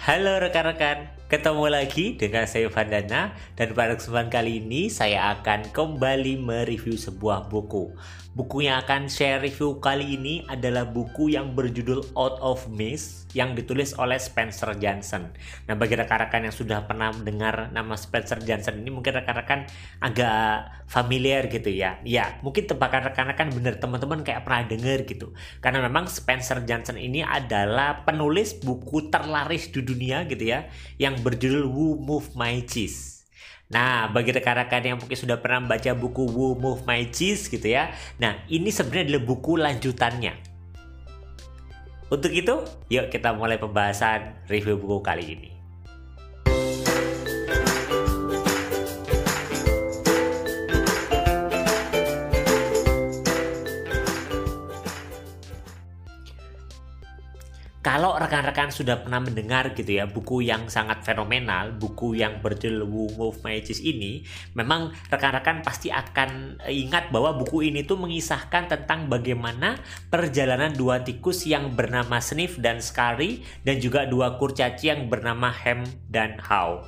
Halo rekan-rekan, ketemu lagi dengan saya Vandana dan pada kesempatan kali ini saya akan kembali mereview sebuah buku. Buku yang akan saya review kali ini adalah buku yang berjudul Out of Mist yang ditulis oleh Spencer Johnson. Nah, bagi rekan-rekan yang sudah pernah mendengar nama Spencer Johnson ini mungkin rekan-rekan agak familiar gitu ya. Ya, mungkin tebakan rekan-rekan bener teman-teman kayak pernah dengar gitu. Karena memang Spencer Johnson ini adalah penulis buku terlaris di dunia gitu ya yang berjudul Who Move My Cheese. Nah, bagi rekan-rekan yang mungkin sudah pernah membaca buku Who Move My Cheese gitu ya. Nah, ini sebenarnya adalah buku lanjutannya. Untuk itu, yuk kita mulai pembahasan review buku kali ini. Kalau rekan-rekan sudah pernah mendengar gitu ya buku yang sangat fenomenal, buku yang berjudul Move Mages ini, memang rekan-rekan pasti akan ingat bahwa buku ini tuh mengisahkan tentang bagaimana perjalanan dua tikus yang bernama Sniff dan Scary dan juga dua kurcaci yang bernama Ham dan How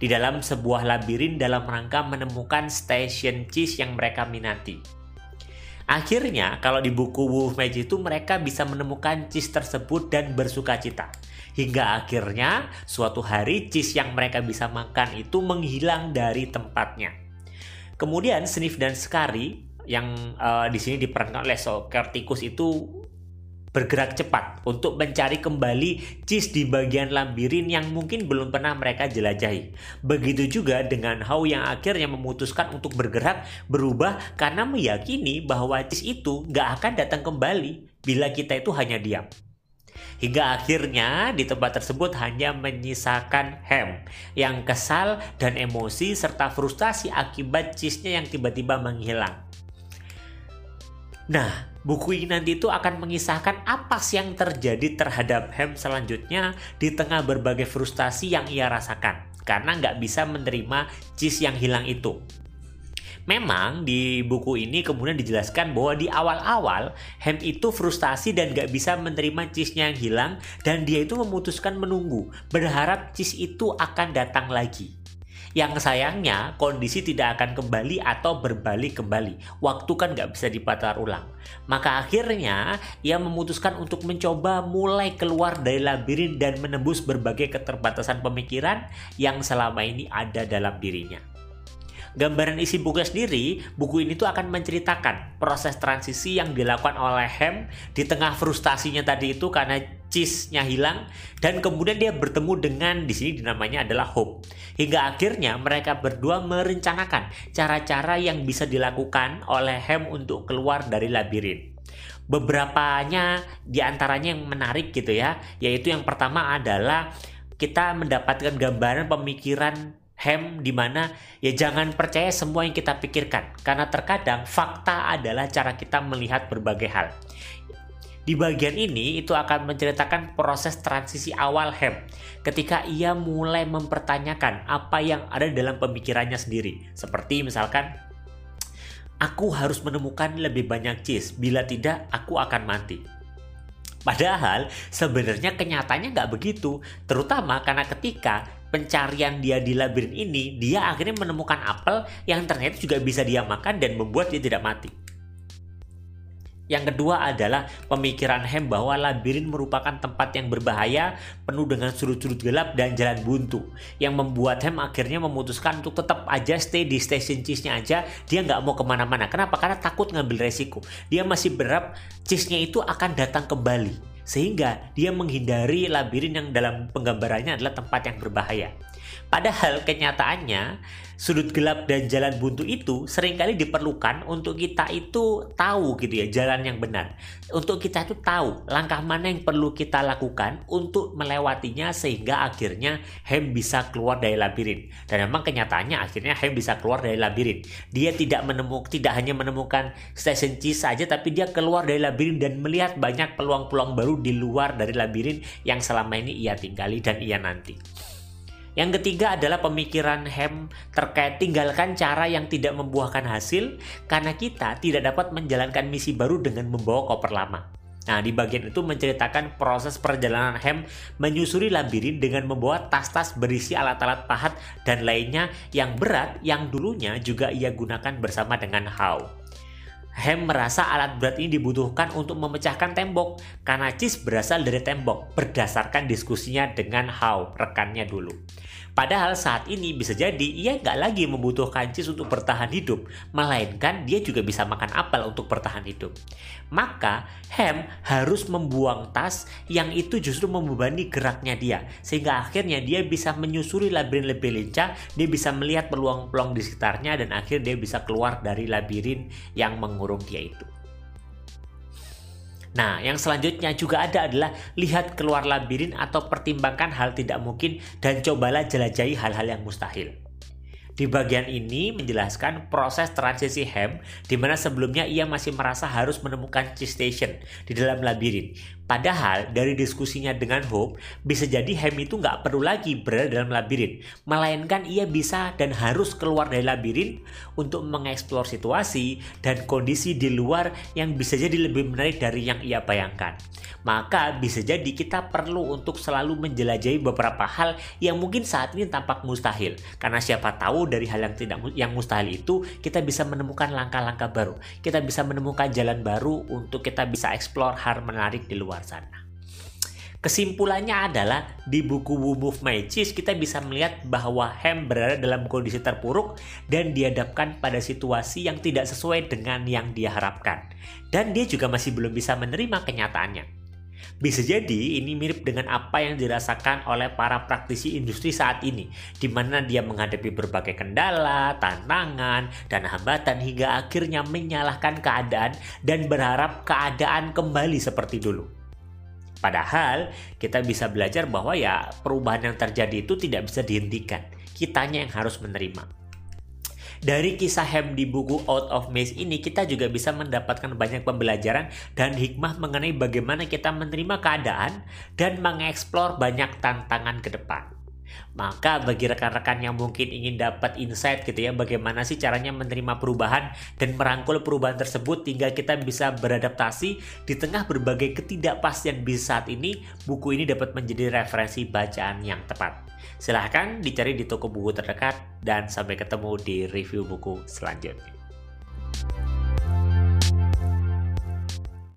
di dalam sebuah labirin dalam rangka menemukan station cheese yang mereka minati. Akhirnya, kalau di buku Wolf Magic itu mereka bisa menemukan cheese tersebut dan bersuka cita. Hingga akhirnya suatu hari cheese yang mereka bisa makan itu menghilang dari tempatnya. Kemudian Sniff dan Scary yang uh, di sini diperankan oleh Sokertikus itu bergerak cepat untuk mencari kembali cheese di bagian labirin yang mungkin belum pernah mereka jelajahi. Begitu juga dengan How yang akhirnya memutuskan untuk bergerak berubah karena meyakini bahwa cheese itu nggak akan datang kembali bila kita itu hanya diam. Hingga akhirnya di tempat tersebut hanya menyisakan Ham yang kesal dan emosi serta frustasi akibat cheese-nya yang tiba-tiba menghilang. Nah, Buku ini nanti itu akan mengisahkan apa sih yang terjadi terhadap Ham selanjutnya di tengah berbagai frustasi yang ia rasakan karena nggak bisa menerima cheese yang hilang itu. Memang di buku ini kemudian dijelaskan bahwa di awal-awal Ham itu frustasi dan gak bisa menerima cheese-nya yang hilang dan dia itu memutuskan menunggu berharap cheese itu akan datang lagi. Yang sayangnya kondisi tidak akan kembali atau berbalik kembali. Waktu kan nggak bisa diputar ulang. Maka akhirnya ia memutuskan untuk mencoba mulai keluar dari labirin dan menembus berbagai keterbatasan pemikiran yang selama ini ada dalam dirinya gambaran isi buku sendiri, buku ini tuh akan menceritakan proses transisi yang dilakukan oleh Ham di tengah frustasinya tadi itu karena cheese-nya hilang dan kemudian dia bertemu dengan di sini dinamanya adalah Hope. Hingga akhirnya mereka berdua merencanakan cara-cara yang bisa dilakukan oleh Ham untuk keluar dari labirin beberapanya di antaranya yang menarik gitu ya yaitu yang pertama adalah kita mendapatkan gambaran pemikiran Hem di mana ya jangan percaya semua yang kita pikirkan karena terkadang fakta adalah cara kita melihat berbagai hal. Di bagian ini itu akan menceritakan proses transisi awal Hem ketika ia mulai mempertanyakan apa yang ada dalam pemikirannya sendiri. Seperti misalkan aku harus menemukan lebih banyak cheese, bila tidak aku akan mati. Padahal sebenarnya kenyataannya nggak begitu, terutama karena ketika pencarian dia di labirin ini, dia akhirnya menemukan apel yang ternyata juga bisa dia makan dan membuat dia tidak mati. Yang kedua adalah pemikiran Hem bahwa labirin merupakan tempat yang berbahaya, penuh dengan sudut-sudut gelap dan jalan buntu. Yang membuat Hem akhirnya memutuskan untuk tetap aja stay di station cheese-nya aja. Dia nggak mau ke mana-mana. Kenapa? Karena takut ngambil resiko. Dia masih berharap cheese-nya itu akan datang kembali sehingga dia menghindari labirin yang dalam penggambarannya adalah tempat yang berbahaya. Padahal kenyataannya sudut gelap dan jalan buntu itu sering kali diperlukan untuk kita itu tahu gitu ya jalan yang benar. Untuk kita itu tahu langkah mana yang perlu kita lakukan untuk melewatinya sehingga akhirnya Hem bisa keluar dari labirin. Dan memang kenyataannya akhirnya Hem bisa keluar dari labirin. Dia tidak menemukan tidak hanya menemukan station cheese saja tapi dia keluar dari labirin dan melihat banyak peluang-peluang baru di luar dari labirin yang selama ini ia tinggali dan ia nanti. Yang ketiga adalah pemikiran Hem terkait tinggalkan cara yang tidak membuahkan hasil karena kita tidak dapat menjalankan misi baru dengan membawa koper lama. Nah, di bagian itu menceritakan proses perjalanan Hem menyusuri labirin dengan membawa tas-tas berisi alat-alat pahat dan lainnya yang berat yang dulunya juga ia gunakan bersama dengan How. Hem merasa alat berat ini dibutuhkan untuk memecahkan tembok karena Cheese berasal dari tembok berdasarkan diskusinya dengan How, rekannya dulu. Padahal saat ini bisa jadi ia nggak lagi membutuhkan cheese untuk bertahan hidup, melainkan dia juga bisa makan apel untuk bertahan hidup. Maka Ham harus membuang tas yang itu justru membebani geraknya dia, sehingga akhirnya dia bisa menyusuri labirin lebih lincah, dia bisa melihat peluang-peluang di sekitarnya dan akhirnya dia bisa keluar dari labirin yang mengurung dia itu. Nah, yang selanjutnya juga ada adalah lihat keluar labirin atau pertimbangkan hal tidak mungkin dan cobalah jelajahi hal-hal yang mustahil. Di bagian ini menjelaskan proses transisi Ham di mana sebelumnya ia masih merasa harus menemukan cheese station di dalam labirin. Padahal dari diskusinya dengan Hope, bisa jadi Ham itu nggak perlu lagi berada dalam labirin, melainkan ia bisa dan harus keluar dari labirin untuk mengeksplor situasi dan kondisi di luar yang bisa jadi lebih menarik dari yang ia bayangkan. Maka bisa jadi kita perlu untuk selalu menjelajahi beberapa hal yang mungkin saat ini tampak mustahil, karena siapa tahu dari hal yang tidak yang mustahil itu kita bisa menemukan langkah-langkah baru. Kita bisa menemukan jalan baru untuk kita bisa explore hal menarik di luar sana. Kesimpulannya adalah di buku Womb of Cheese kita bisa melihat bahwa Ham berada dalam kondisi terpuruk dan dihadapkan pada situasi yang tidak sesuai dengan yang dia harapkan. Dan dia juga masih belum bisa menerima kenyataannya. Bisa jadi ini mirip dengan apa yang dirasakan oleh para praktisi industri saat ini, di mana dia menghadapi berbagai kendala, tantangan, dan hambatan hingga akhirnya menyalahkan keadaan dan berharap keadaan kembali seperti dulu. Padahal kita bisa belajar bahwa ya perubahan yang terjadi itu tidak bisa dihentikan. Kitanya yang harus menerima. Dari kisah Ham di buku Out of Maze ini kita juga bisa mendapatkan banyak pembelajaran dan hikmah mengenai bagaimana kita menerima keadaan dan mengeksplor banyak tantangan ke depan. Maka bagi rekan-rekan yang mungkin ingin dapat insight gitu ya bagaimana sih caranya menerima perubahan dan merangkul perubahan tersebut hingga kita bisa beradaptasi di tengah berbagai ketidakpastian bis saat ini, buku ini dapat menjadi referensi bacaan yang tepat. Silahkan dicari di toko buku terdekat dan sampai ketemu di review buku selanjutnya.